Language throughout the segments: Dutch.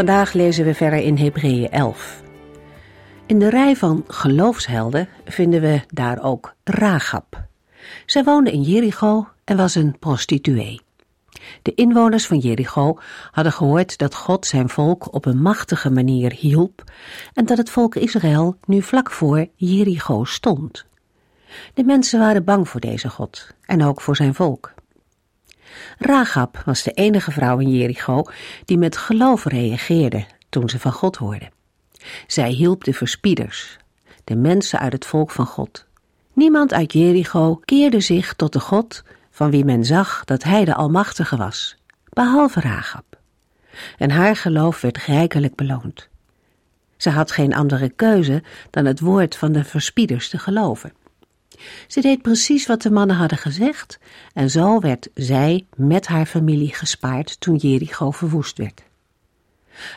Vandaag lezen we verder in Hebreeën 11. In de rij van geloofshelden vinden we daar ook Ragab. Zij woonde in Jericho en was een prostituee. De inwoners van Jericho hadden gehoord dat God zijn volk op een machtige manier hielp en dat het volk Israël nu vlak voor Jericho stond. De mensen waren bang voor deze God en ook voor zijn volk. Rahab was de enige vrouw in Jericho die met geloof reageerde toen ze van God hoorde. Zij hielp de verspieders, de mensen uit het volk van God. Niemand uit Jericho keerde zich tot de God van wie men zag dat hij de Almachtige was, behalve Rahab. En haar geloof werd rijkelijk beloond. Ze had geen andere keuze dan het woord van de verspieders te geloven. Ze deed precies wat de mannen hadden gezegd en zo werd zij met haar familie gespaard toen Jericho verwoest werd.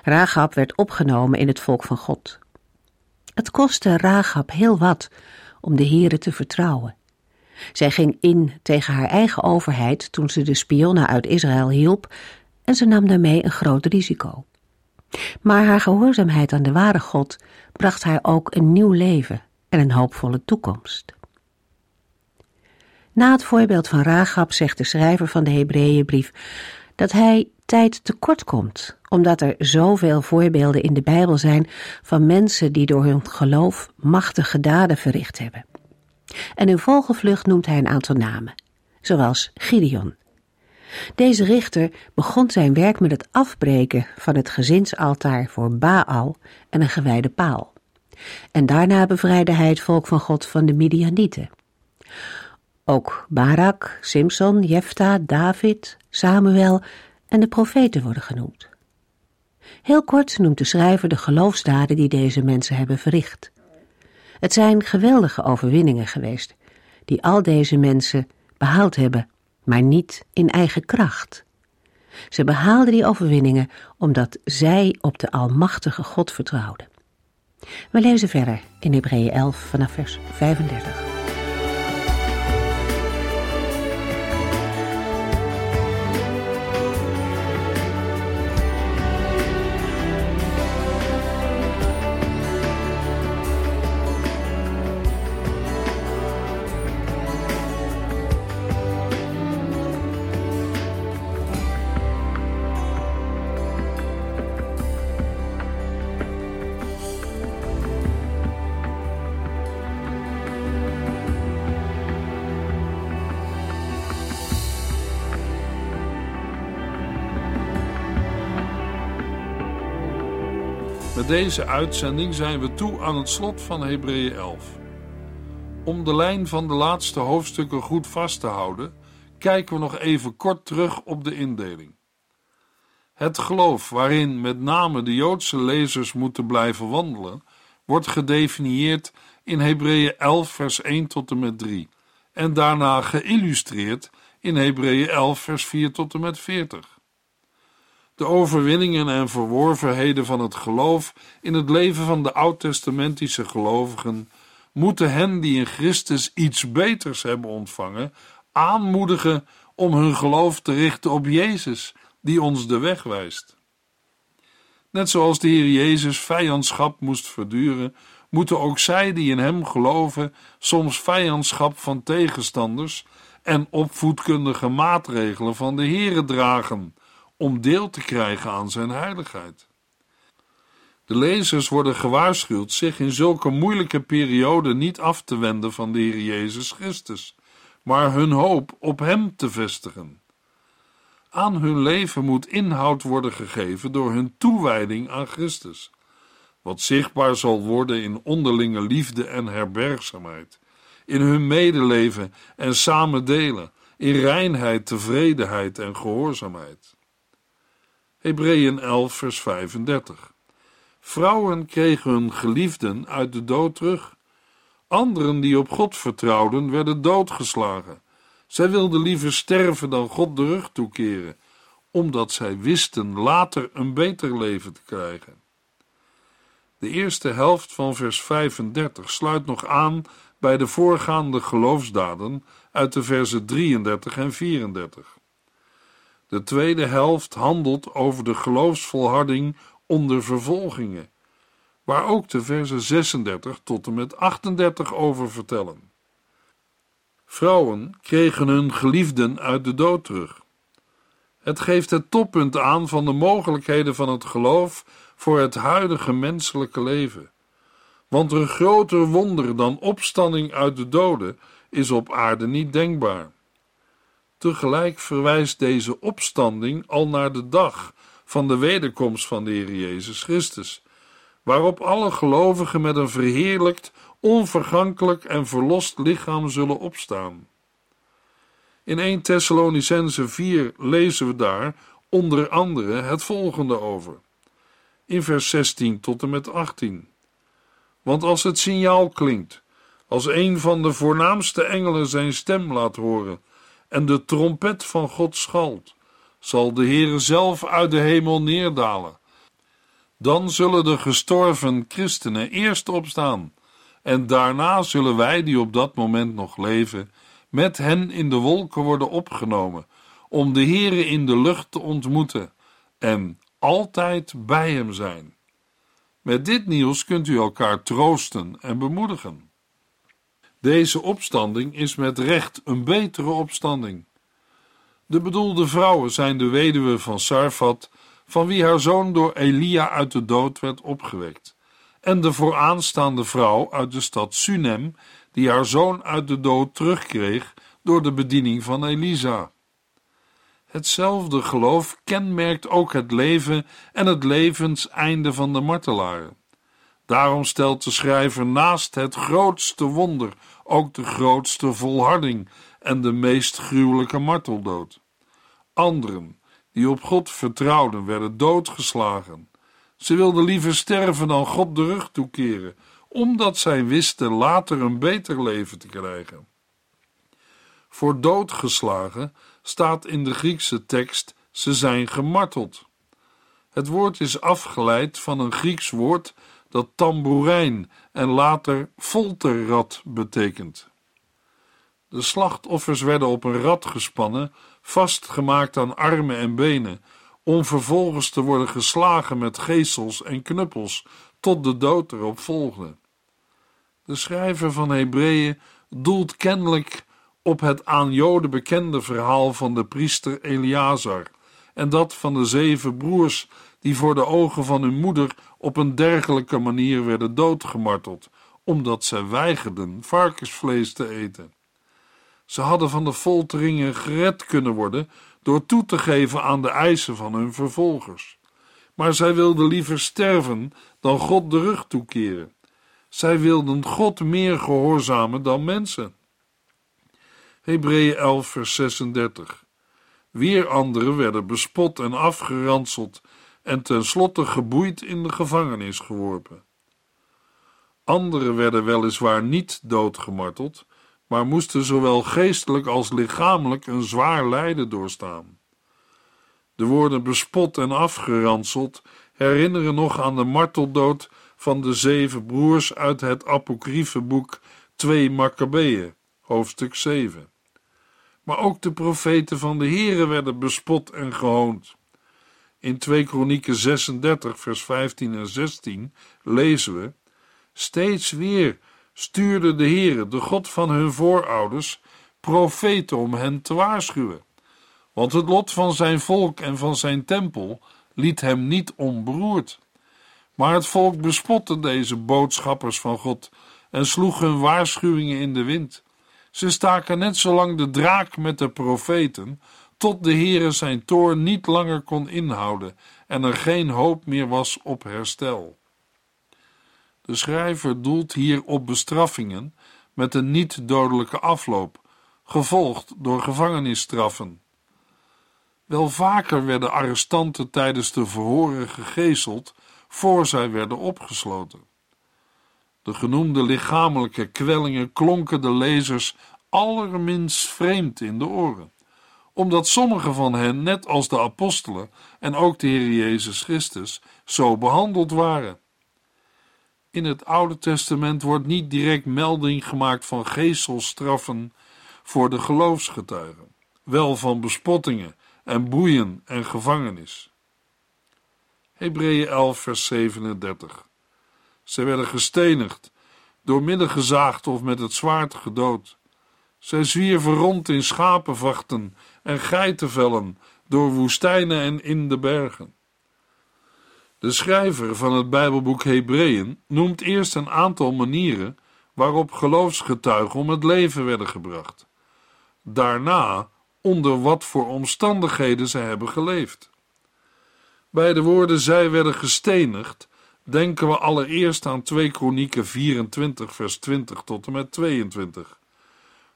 Rahab werd opgenomen in het volk van God. Het kostte Rahab heel wat om de Here te vertrouwen. Zij ging in tegen haar eigen overheid toen ze de spionnen uit Israël hielp en ze nam daarmee een groot risico. Maar haar gehoorzaamheid aan de ware God bracht haar ook een nieuw leven en een hoopvolle toekomst. Na het voorbeeld van Rahab zegt de schrijver van de Hebreeënbrief dat hij tijd tekort komt, omdat er zoveel voorbeelden in de Bijbel zijn van mensen die door hun geloof machtige daden verricht hebben. En in vogelvlucht noemt hij een aantal namen, zoals Gideon. Deze richter begon zijn werk met het afbreken van het gezinsaltaar voor Baal en een gewijde paal. En daarna bevrijdde hij het volk van God van de Midianieten. Ook Barak, Simson, Jefta, David, Samuel en de profeten worden genoemd. Heel kort noemt de schrijver de geloofsdaden die deze mensen hebben verricht. Het zijn geweldige overwinningen geweest, die al deze mensen behaald hebben, maar niet in eigen kracht. Ze behaalden die overwinningen omdat zij op de Almachtige God vertrouwden. We lezen verder in Hebreeën 11 vanaf vers 35. Met deze uitzending zijn we toe aan het slot van Hebreeën 11. Om de lijn van de laatste hoofdstukken goed vast te houden, kijken we nog even kort terug op de indeling. Het geloof waarin met name de Joodse lezers moeten blijven wandelen, wordt gedefinieerd in Hebreeën 11 vers 1 tot en met 3 en daarna geïllustreerd in Hebreeën 11 vers 4 tot en met 40. De overwinningen en verworvenheden van het geloof in het leven van de oud-testamentische gelovigen moeten hen die in Christus iets beters hebben ontvangen, aanmoedigen om hun geloof te richten op Jezus, die ons de weg wijst. Net zoals de Heer Jezus vijandschap moest verduren, moeten ook zij die in Hem geloven soms vijandschap van tegenstanders en opvoedkundige maatregelen van de Heere dragen om deel te krijgen aan zijn heiligheid. De lezers worden gewaarschuwd zich in zulke moeilijke perioden niet af te wenden van de Heer Jezus Christus, maar hun hoop op Hem te vestigen. Aan hun leven moet inhoud worden gegeven door hun toewijding aan Christus, wat zichtbaar zal worden in onderlinge liefde en herbergzaamheid, in hun medeleven en samen delen, in reinheid, tevredenheid en gehoorzaamheid. Hebreeën 11, vers 35. Vrouwen kregen hun geliefden uit de dood terug. Anderen die op God vertrouwden, werden doodgeslagen. Zij wilden liever sterven dan God de rug toekeren, omdat zij wisten later een beter leven te krijgen. De eerste helft van vers 35 sluit nog aan bij de voorgaande geloofsdaden uit de versen 33 en 34. De tweede helft handelt over de geloofsvolharding onder vervolgingen, waar ook de versen 36 tot en met 38 over vertellen. Vrouwen kregen hun geliefden uit de dood terug. Het geeft het toppunt aan van de mogelijkheden van het geloof voor het huidige menselijke leven. Want een groter wonder dan opstanding uit de doden is op aarde niet denkbaar. Tegelijk verwijst deze opstanding al naar de dag van de wederkomst van de Heer Jezus Christus, waarop alle gelovigen met een verheerlijkt, onvergankelijk en verlost lichaam zullen opstaan. In 1 Thessalonicense 4 lezen we daar onder andere het volgende over. In vers 16 tot en met 18. Want als het signaal klinkt, als een van de voornaamste engelen zijn stem laat horen en de trompet van God schalt, zal de Heere zelf uit de hemel neerdalen. Dan zullen de gestorven christenen eerst opstaan, en daarna zullen wij, die op dat moment nog leven, met hen in de wolken worden opgenomen, om de Heere in de lucht te ontmoeten en altijd bij hem zijn. Met dit nieuws kunt u elkaar troosten en bemoedigen. Deze opstanding is met recht een betere opstanding. De bedoelde vrouwen zijn de weduwe van Sarfat, van wie haar zoon door Elia uit de dood werd opgewekt, en de vooraanstaande vrouw uit de stad Sunem, die haar zoon uit de dood terugkreeg door de bediening van Elisa. Hetzelfde geloof kenmerkt ook het leven en het levenseinde van de martelaren. Daarom stelt de schrijver naast het grootste wonder ook de grootste volharding en de meest gruwelijke marteldood. Anderen, die op God vertrouwden, werden doodgeslagen. Ze wilden liever sterven dan God de rug toekeren, omdat zij wisten later een beter leven te krijgen. Voor doodgeslagen staat in de Griekse tekst: ze zijn gemarteld. Het woord is afgeleid van een Grieks woord dat tamboerijn en later folterrad betekent. De slachtoffers werden op een rad gespannen, vastgemaakt aan armen en benen, om vervolgens te worden geslagen met geesels en knuppels tot de dood erop volgde. De schrijver van Hebreeën doelt kennelijk op het aan Joden bekende verhaal van de priester Eleazar en dat van de zeven broers die voor de ogen van hun moeder op een dergelijke manier werden doodgemarteld, omdat zij weigerden varkensvlees te eten. Ze hadden van de folteringen gered kunnen worden door toe te geven aan de eisen van hun vervolgers. Maar zij wilden liever sterven dan God de rug toekeren. Zij wilden God meer gehoorzamen dan mensen. Hebreeën 11, vers 36. Weer anderen werden bespot en afgeranseld en tenslotte geboeid in de gevangenis geworpen. Anderen werden weliswaar niet doodgemarteld, maar moesten zowel geestelijk als lichamelijk een zwaar lijden doorstaan. De woorden bespot en afgeranseld herinneren nog aan de marteldood van de zeven broers uit het apocryfe boek 2 Maccabeeën, hoofdstuk 7. Maar ook de profeten van de Here werden bespot en gehoond. In 2 Kronieken 36, vers 15 en 16 lezen we: Steeds weer stuurde de Heere, de God van hun voorouders, profeten om hen te waarschuwen. Want het lot van zijn volk en van zijn tempel liet hem niet onberoerd. Maar het volk bespotte deze boodschappers van God en sloeg hun waarschuwingen in de wind. Ze staken net zo lang de draak met de profeten, tot de Heere zijn toorn niet langer kon inhouden en er geen hoop meer was op herstel. De schrijver doelt hier op bestraffingen met een niet-dodelijke afloop, gevolgd door gevangenisstraffen. Wel vaker werden arrestanten tijdens de verhoren gegezeld voor zij werden opgesloten. De genoemde lichamelijke kwellingen klonken de lezers allerminst vreemd in de oren, omdat sommige van hen, net als de apostelen en ook de Heer Jezus Christus, zo behandeld waren. In het Oude Testament wordt niet direct melding gemaakt van geestelstraffen voor de geloofsgetuigen, wel van bespottingen en boeien en gevangenis. Hebreeën 11, vers 37. Zij werden gestenigd, doormidden gezaagd of met het zwaard gedood. Zij zwierven rond in schapenvachten en geitenvellen, door woestijnen en in de bergen. De schrijver van het Bijbelboek Hebreeën noemt eerst een aantal manieren waarop geloofsgetuigen om het leven werden gebracht. Daarna onder wat voor omstandigheden zij hebben geleefd. Bij de woorden zij werden gestenigd, denken we allereerst aan 2 Kronieken 24 vers 20 tot en met 22,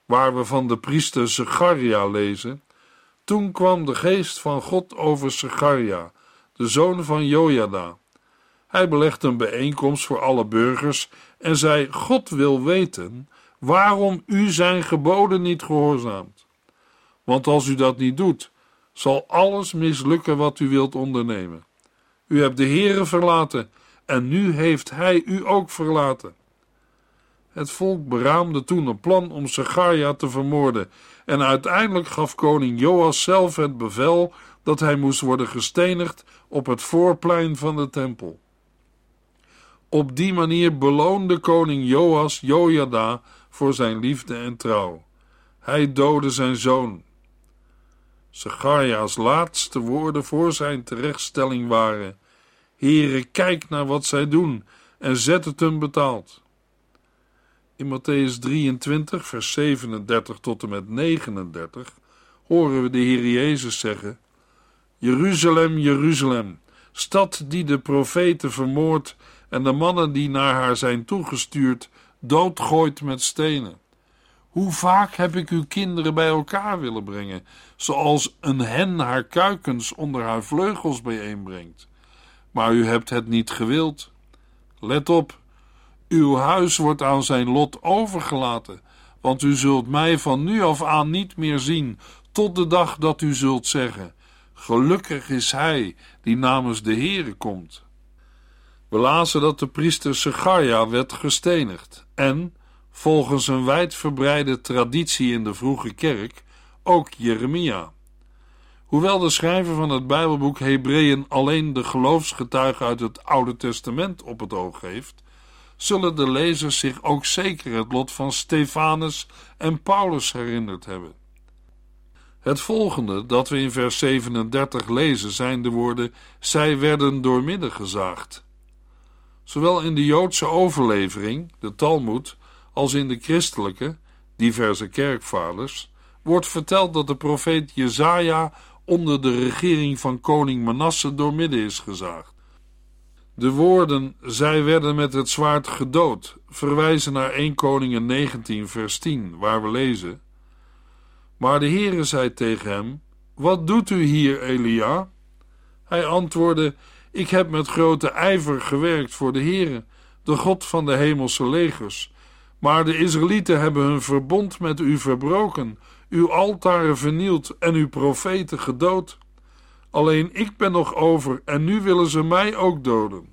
waar we van de priester Zecharia lezen. Toen kwam de geest van God over Zecharia, de zoon van Jojada. Hij belegde een bijeenkomst voor alle burgers en zei: God wil weten waarom u zijn geboden niet gehoorzaamt. Want als u dat niet doet, zal alles mislukken wat u wilt ondernemen. U hebt de Heere verlaten en nu heeft hij u ook verlaten. Het volk beraamde toen een plan om Segaria te vermoorden en uiteindelijk gaf koning Joas zelf het bevel dat hij moest worden gestenigd op het voorplein van de tempel. Op die manier beloonde koning Joas Jojada voor zijn liefde en trouw. Hij doodde zijn zoon. Zecharia's laatste woorden voor zijn terechtstelling waren: Heere, kijk naar wat zij doen en zet het hun betaald. In Matthäus 23, vers 37 tot en met 39 horen we de Heer Jezus zeggen: Jeruzalem, Jeruzalem, stad die de profeten vermoordt en de mannen die naar haar zijn toegestuurd doodgooit met stenen. Hoe vaak heb ik uw kinderen bij elkaar willen brengen, zoals een hen haar kuikens onder haar vleugels bijeenbrengt. Maar u hebt het niet gewild. Let op, uw huis wordt aan zijn lot overgelaten, want u zult mij van nu af aan niet meer zien, tot de dag dat u zult zeggen: Gelukkig is hij die namens de Heere komt. We lazen dat de priester Segaria werd gestenigd en, volgens een wijdverbreide traditie in de vroege kerk, ook Jeremia. Hoewel de schrijver van het Bijbelboek Hebreeën alleen de geloofsgetuigen uit het Oude Testament op het oog heeft, zullen de lezers zich ook zeker het lot van Stefanus en Paulus herinnerd hebben. Het volgende dat we in vers 37 lezen zijn de woorden: Zij werden doormidden gezaagd. Zowel in de Joodse overlevering, de Talmud, als in de christelijke, diverse kerkvaders, wordt verteld dat de profeet Jezaja onder de regering van koning Manasse doormidden is gezaagd. De woorden, zij werden met het zwaard gedood, verwijzen naar 1 Koningen 19 vers 10, waar we lezen... Maar de Heere zei tegen hem, Wat doet u hier, Elia? Hij antwoordde, Ik heb met grote ijver gewerkt voor de Heere, de God van de hemelse legers. Maar de Israëlieten hebben hun verbond met u verbroken, uw altaren vernield en uw profeten gedood. Alleen ik ben nog over en nu willen ze mij ook doden.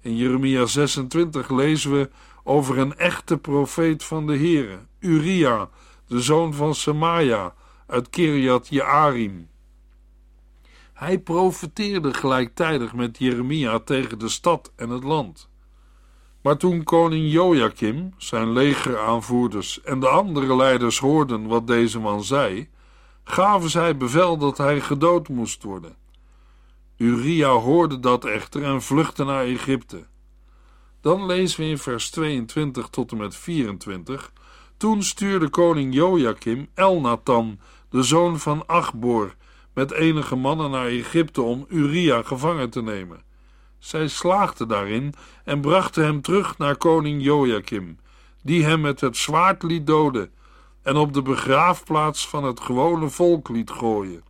In Jeremia 26 lezen we over een echte profeet van de Heere, Uria, de zoon van Semaja uit Kiriat Jearim. Hij profeteerde gelijktijdig met Jeremia tegen de stad en het land. Maar toen koning Joachim, zijn legeraanvoerders en de andere leiders hoorden wat deze man zei, gaven zij bevel dat hij gedood moest worden. Uria hoorde dat echter en vluchtte naar Egypte. Dan lezen we in vers 22 tot en met 24 toen stuurde koning Joachim Elnathan, de zoon van Achbor, met enige mannen naar Egypte om Uria gevangen te nemen. Zij slaagden daarin en brachten hem terug naar koning Joachim, die hem met het zwaard liet doden en op de begraafplaats van het gewone volk liet gooien.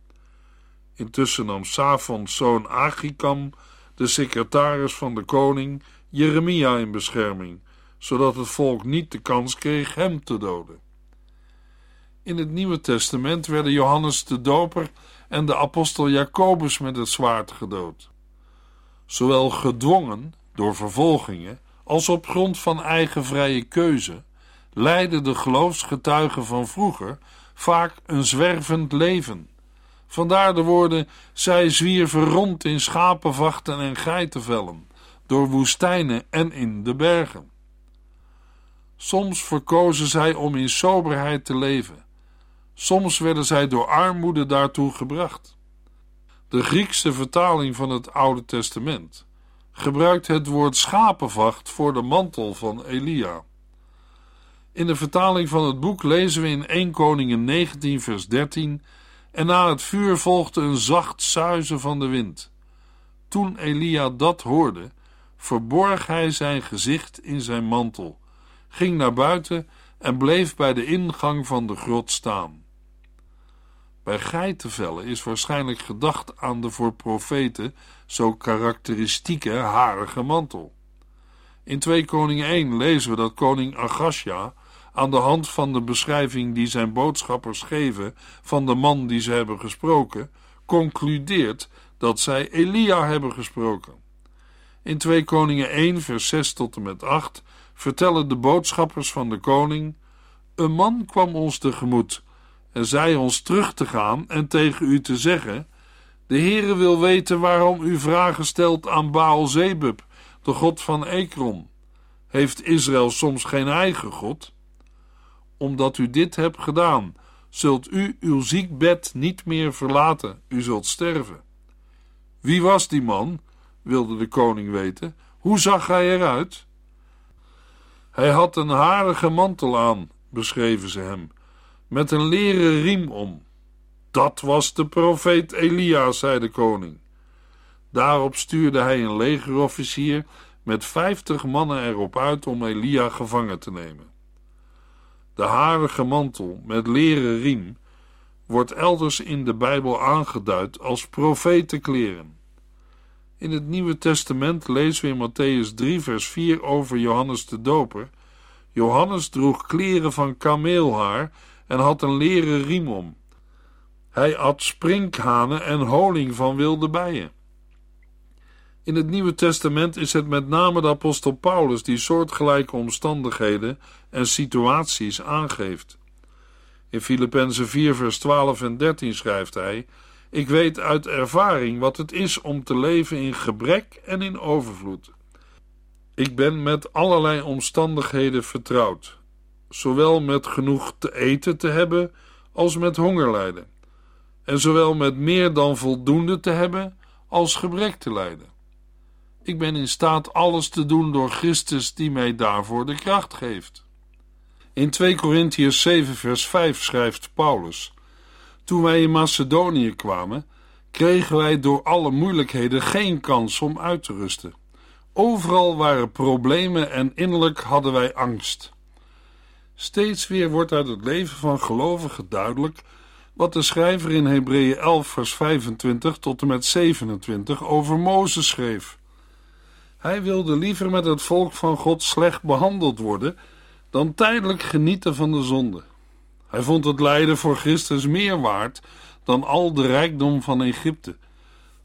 Intussen nam Safons zoon Achikam, de secretaris van de koning, Jeremia in bescherming, zodat het volk niet de kans kreeg hem te doden. In het Nieuwe Testament werden Johannes de Doper en de apostel Jacobus met het zwaard gedood. Zowel gedwongen door vervolgingen als op grond van eigen vrije keuze leidden de geloofsgetuigen van vroeger vaak een zwervend leven. Vandaar de woorden: zij zwierven rond in schapenvachten en geitenvellen, door woestijnen en in de bergen. Soms verkozen zij om in soberheid te leven. Soms werden zij door armoede daartoe gebracht. De Griekse vertaling van het Oude Testament gebruikt het woord schapenvacht voor de mantel van Elia. In de vertaling van het boek lezen we in 1 Koningen 19 vers 13 en na het vuur volgde een zacht suizen van de wind. Toen Elia dat hoorde, verborg hij zijn gezicht in zijn mantel, ging naar buiten en bleef bij de ingang van de grot staan. Bij geitenvellen is waarschijnlijk gedacht aan de voor profeten zo karakteristieke harige mantel. In 2 Koningen 1 lezen we dat koning Agasja aan de hand van de beschrijving die zijn boodschappers geven van de man die ze hebben gesproken, concludeert dat zij Elia hebben gesproken. In 2 Koningen 1 vers 6 tot en met 8 vertellen de boodschappers van de koning: Een man kwam ons tegemoet en zei ons terug te gaan en tegen u te zeggen: De Heere wil weten waarom u vragen stelt aan Baal Zebub, de god van Ekron. Heeft Israël soms geen eigen god? Omdat u dit hebt gedaan, zult u uw ziekbed niet meer verlaten, u zult sterven. Wie was die man? wilde de koning weten. Hoe zag hij eruit? Hij had een harige mantel aan, beschreven ze hem met een leren riem om. Dat was de profeet Elia, zei de koning. Daarop stuurde hij een legerofficier met vijftig mannen erop uit om Elia gevangen te nemen. De harige mantel met leren riem wordt elders in de Bijbel aangeduid als profetenkleren. In het Nieuwe Testament lezen we in Matthäus 3, vers 4 over Johannes de Doper. Johannes droeg kleren van kameelhaar en had een leren riem om. Hij at sprinkhanen en honing van wilde bijen. In het Nieuwe Testament is het met name de apostel Paulus die soortgelijke omstandigheden en situaties aangeeft. In Filippenzen 4 vers 12 en 13 schrijft hij: Ik weet uit ervaring wat het is om te leven in gebrek en in overvloed. Ik ben met allerlei omstandigheden vertrouwd zowel met genoeg te eten te hebben als met honger lijden, en zowel met meer dan voldoende te hebben als gebrek te lijden. Ik ben in staat alles te doen door Christus die mij daarvoor de kracht geeft. In 2 Korintiërs 7 vers 5 schrijft Paulus: Toen wij in Macedonië kwamen, kregen wij door alle moeilijkheden geen kans om uit te rusten. Overal waren problemen en innerlijk hadden wij angst. Steeds weer wordt uit het leven van gelovigen duidelijk wat de schrijver in Hebreeën 11 vers 25 tot en met 27 over Mozes schreef. Hij wilde liever met het volk van God slecht behandeld worden dan tijdelijk genieten van de zonde. Hij vond het lijden voor Christus meer waard dan al de rijkdom van Egypte,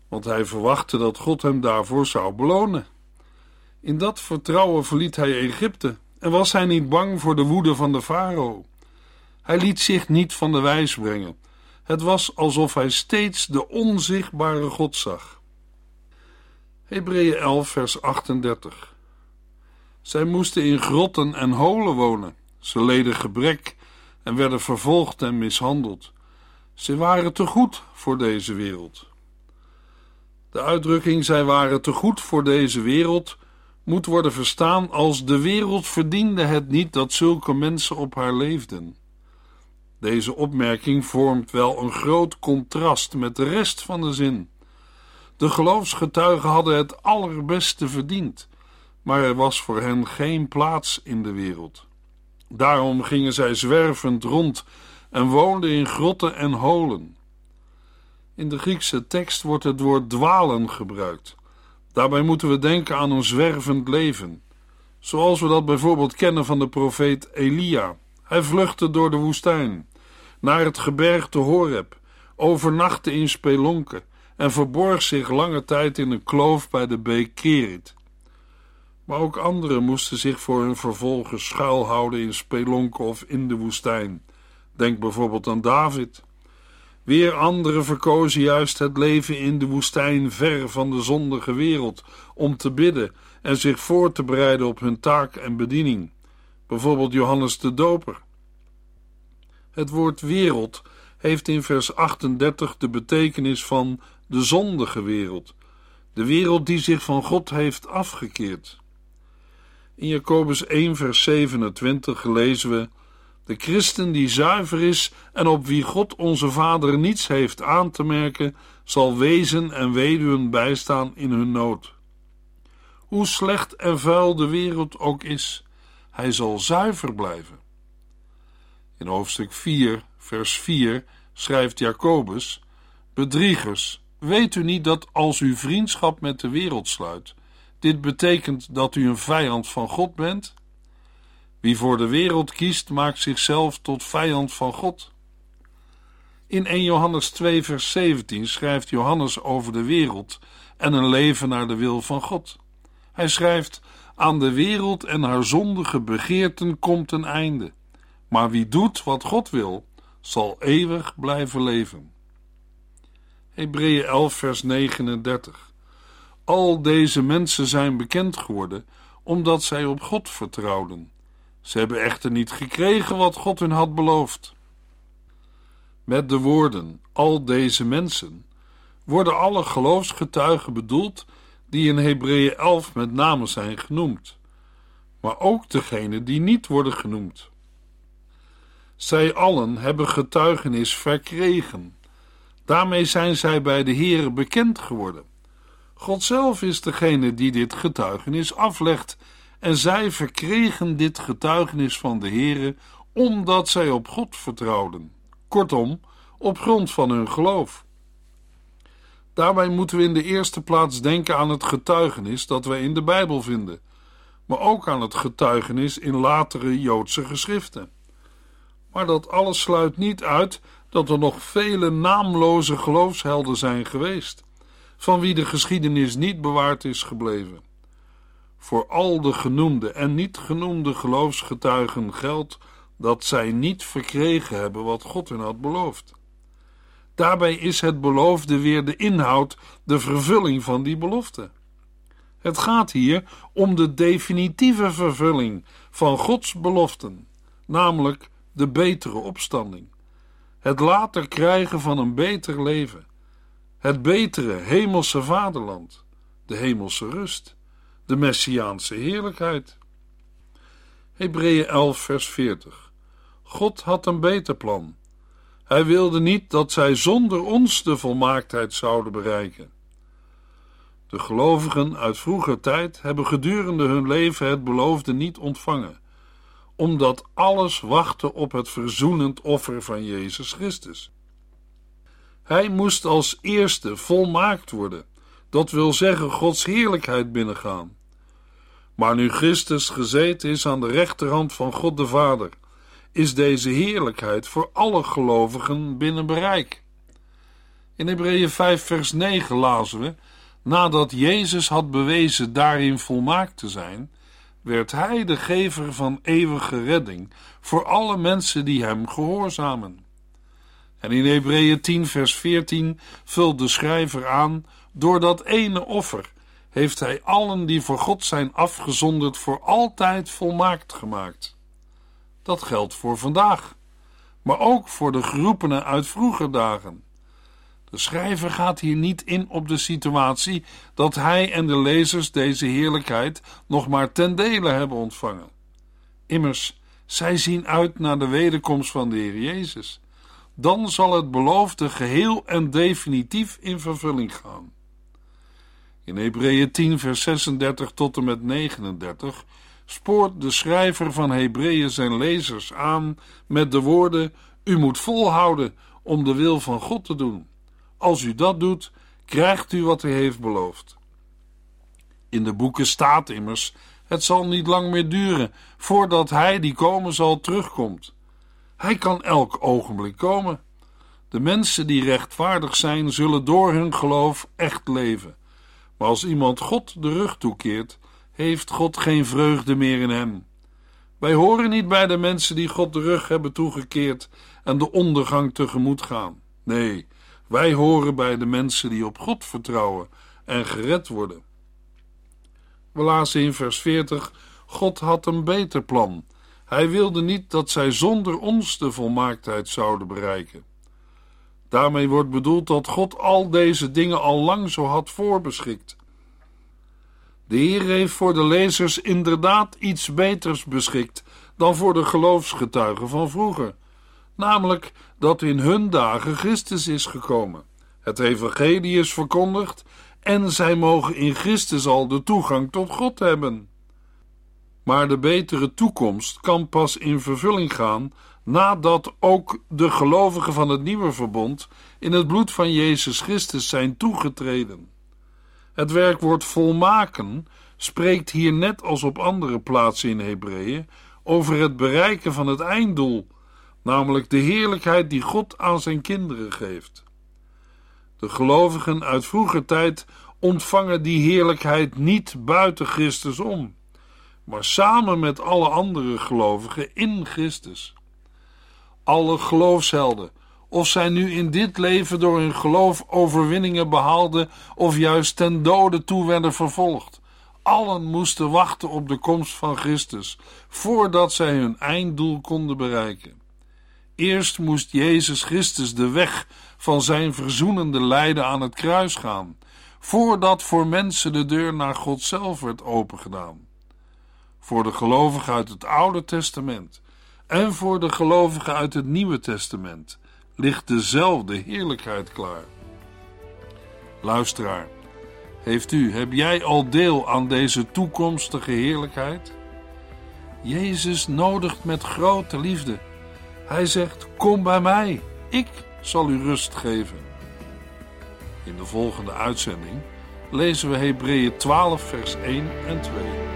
want hij verwachtte dat God hem daarvoor zou belonen. In dat vertrouwen verliet hij Egypte en was hij niet bang voor de woede van de farao? Hij liet zich niet van de wijs brengen. Het was alsof hij steeds de onzichtbare God zag. Hebreeën 11, vers 38. Zij moesten in grotten en holen wonen. Ze leden gebrek en werden vervolgd en mishandeld. Ze waren te goed voor deze wereld. De uitdrukking zij waren te goed voor deze wereld moet worden verstaan als de wereld verdiende het niet dat zulke mensen op haar leefden. Deze opmerking vormt wel een groot contrast met de rest van de zin. De geloofsgetuigen hadden het allerbeste verdiend, maar er was voor hen geen plaats in de wereld. Daarom gingen zij zwervend rond en woonden in grotten en holen. In de Griekse tekst wordt het woord dwalen gebruikt Daarbij moeten we denken aan een zwervend leven, zoals we dat bijvoorbeeld kennen van de profeet Elia. Hij vluchtte door de woestijn, naar het gebergte Horeb, overnachtte in spelonken en verborg zich lange tijd in een kloof bij de beek Kerit. Maar ook anderen moesten zich voor hun vervolgers schuilhouden in spelonken of in de woestijn. Denk bijvoorbeeld aan David. Weer anderen verkozen juist het leven in de woestijn ver van de zondige wereld om te bidden en zich voor te bereiden op hun taak en bediening. Bijvoorbeeld Johannes de Doper. Het woord wereld heeft in vers 38 de betekenis van de zondige wereld, de wereld die zich van God heeft afgekeerd. In Jacobus 1, vers 27 lezen we: De christen die zuiver is en op wie God onze Vader niets heeft aan te merken, zal wezen en weduwen bijstaan in hun nood. Hoe slecht en vuil de wereld ook is, hij zal zuiver blijven. In hoofdstuk 4, vers 4 schrijft Jacobus: Bedriegers, weet u niet dat als u vriendschap met de wereld sluit, dit betekent dat u een vijand van God bent? Wie voor de wereld kiest, maakt zichzelf tot vijand van God. In 1 Johannes 2, vers 17 schrijft Johannes over de wereld en een leven naar de wil van God. Hij schrijft: Aan de wereld en haar zondige begeerten komt een einde. Maar wie doet wat God wil, zal eeuwig blijven leven. Hebreeën 11, vers 39. Al deze mensen zijn bekend geworden omdat zij op God vertrouwden. Ze hebben echter niet gekregen wat God hun had beloofd. Met de woorden al deze mensen worden alle geloofsgetuigen bedoeld die in Hebreeën 11 met name zijn genoemd, maar ook degenen die niet worden genoemd. Zij allen hebben getuigenis verkregen. Daarmee zijn zij bij de Heere bekend geworden. God zelf is degene die dit getuigenis aflegt, en zij verkregen dit getuigenis van de Heere omdat zij op God vertrouwden. Kortom, op grond van hun geloof. Daarbij moeten we in de eerste plaats denken aan het getuigenis dat wij in de Bijbel vinden, maar ook aan het getuigenis in latere Joodse geschriften. Maar dat alles sluit niet uit dat er nog vele naamloze geloofshelden zijn geweest, van wie de geschiedenis niet bewaard is gebleven. Voor al de genoemde en niet genoemde geloofsgetuigen geldt dat zij niet verkregen hebben wat God hen had beloofd. Daarbij is het beloofde weer de inhoud, de vervulling van die belofte. Het gaat hier om de definitieve vervulling van Gods beloften, namelijk de betere opstanding, het later krijgen van een beter leven, het betere hemelse vaderland, de hemelse rust, de messiaanse heerlijkheid. Hebreeën 11, vers 40. God had een beter plan. Hij wilde niet dat zij zonder ons de volmaaktheid zouden bereiken. De gelovigen uit vroeger tijd hebben gedurende hun leven het beloofde niet ontvangen omdat alles wachtte op het verzoenend offer van Jezus Christus. Hij moest als eerste volmaakt worden, dat wil zeggen Gods heerlijkheid binnengaan. Maar nu Christus gezeten is aan de rechterhand van God de Vader, is deze heerlijkheid voor alle gelovigen binnen bereik. In Hebreeën 5 vers 9 lazen we, nadat Jezus had bewezen daarin volmaakt te zijn, werd hij de gever van eeuwige redding voor alle mensen die hem gehoorzamen. En in Hebreeën 10, vers 14 vult de schrijver aan: door dat ene offer heeft hij allen die voor God zijn afgezonderd voor altijd volmaakt gemaakt. Dat geldt voor vandaag, maar ook voor de geroepenen uit vroeger dagen. De schrijver gaat hier niet in op de situatie dat hij en de lezers deze heerlijkheid nog maar ten dele hebben ontvangen. Immers, zij zien uit naar de wederkomst van de Heer Jezus. Dan zal het beloofde geheel en definitief in vervulling gaan. In Hebreeën 10, vers 36 tot en met 39 spoort de schrijver van Hebreeën zijn lezers aan met de woorden: U moet volhouden om de wil van God te doen. Als u dat doet, krijgt u wat hij heeft beloofd. In de boeken staat immers: het zal niet lang meer duren voordat hij die komen zal terugkomt. Hij kan elk ogenblik komen. De mensen die rechtvaardig zijn, zullen door hun geloof echt leven. Maar als iemand God de rug toekeert, heeft God geen vreugde meer in hem. Wij horen niet bij de mensen die God de rug hebben toegekeerd en de ondergang tegemoet gaan. Nee, wij horen bij de mensen die op God vertrouwen en gered worden. We lazen in vers 40: God had een beter plan. Hij wilde niet dat zij zonder ons de volmaaktheid zouden bereiken. Daarmee wordt bedoeld dat God al deze dingen al lang zo had voorbeschikt. De Heer heeft voor de lezers inderdaad iets beters beschikt dan voor de geloofsgetuigen van vroeger, namelijk dat in hun dagen Christus is gekomen. Het evangelie is verkondigd en zij mogen in Christus al de toegang tot God hebben. Maar de betere toekomst kan pas in vervulling gaan nadat ook de gelovigen van het nieuwe verbond in het bloed van Jezus Christus zijn toegetreden. Het werkwoord volmaken spreekt hier net als op andere plaatsen in Hebreeën over het bereiken van het einddoel, namelijk de heerlijkheid die God aan zijn kinderen geeft. De gelovigen uit vroeger tijd ontvangen die heerlijkheid niet buiten Christus om, maar samen met alle andere gelovigen in Christus. Alle geloofshelden, of zij nu in dit leven door hun geloof overwinningen behaalden of juist ten dode toe werden vervolgd, allen moesten wachten op de komst van Christus voordat zij hun einddoel konden bereiken. Eerst moest Jezus Christus de weg van zijn verzoenende lijden aan het kruis gaan, voordat voor mensen de deur naar God zelf werd opengedaan. Voor de gelovigen uit het Oude Testament en voor de gelovigen uit het Nieuwe Testament ligt dezelfde heerlijkheid klaar. Luisteraar, heeft u, heb jij al deel aan deze toekomstige heerlijkheid? Jezus nodigt met grote liefde. Hij zegt: Kom bij mij, ik zal u rust geven. In de volgende uitzending lezen we Hebreeën 12, vers 1 en 2.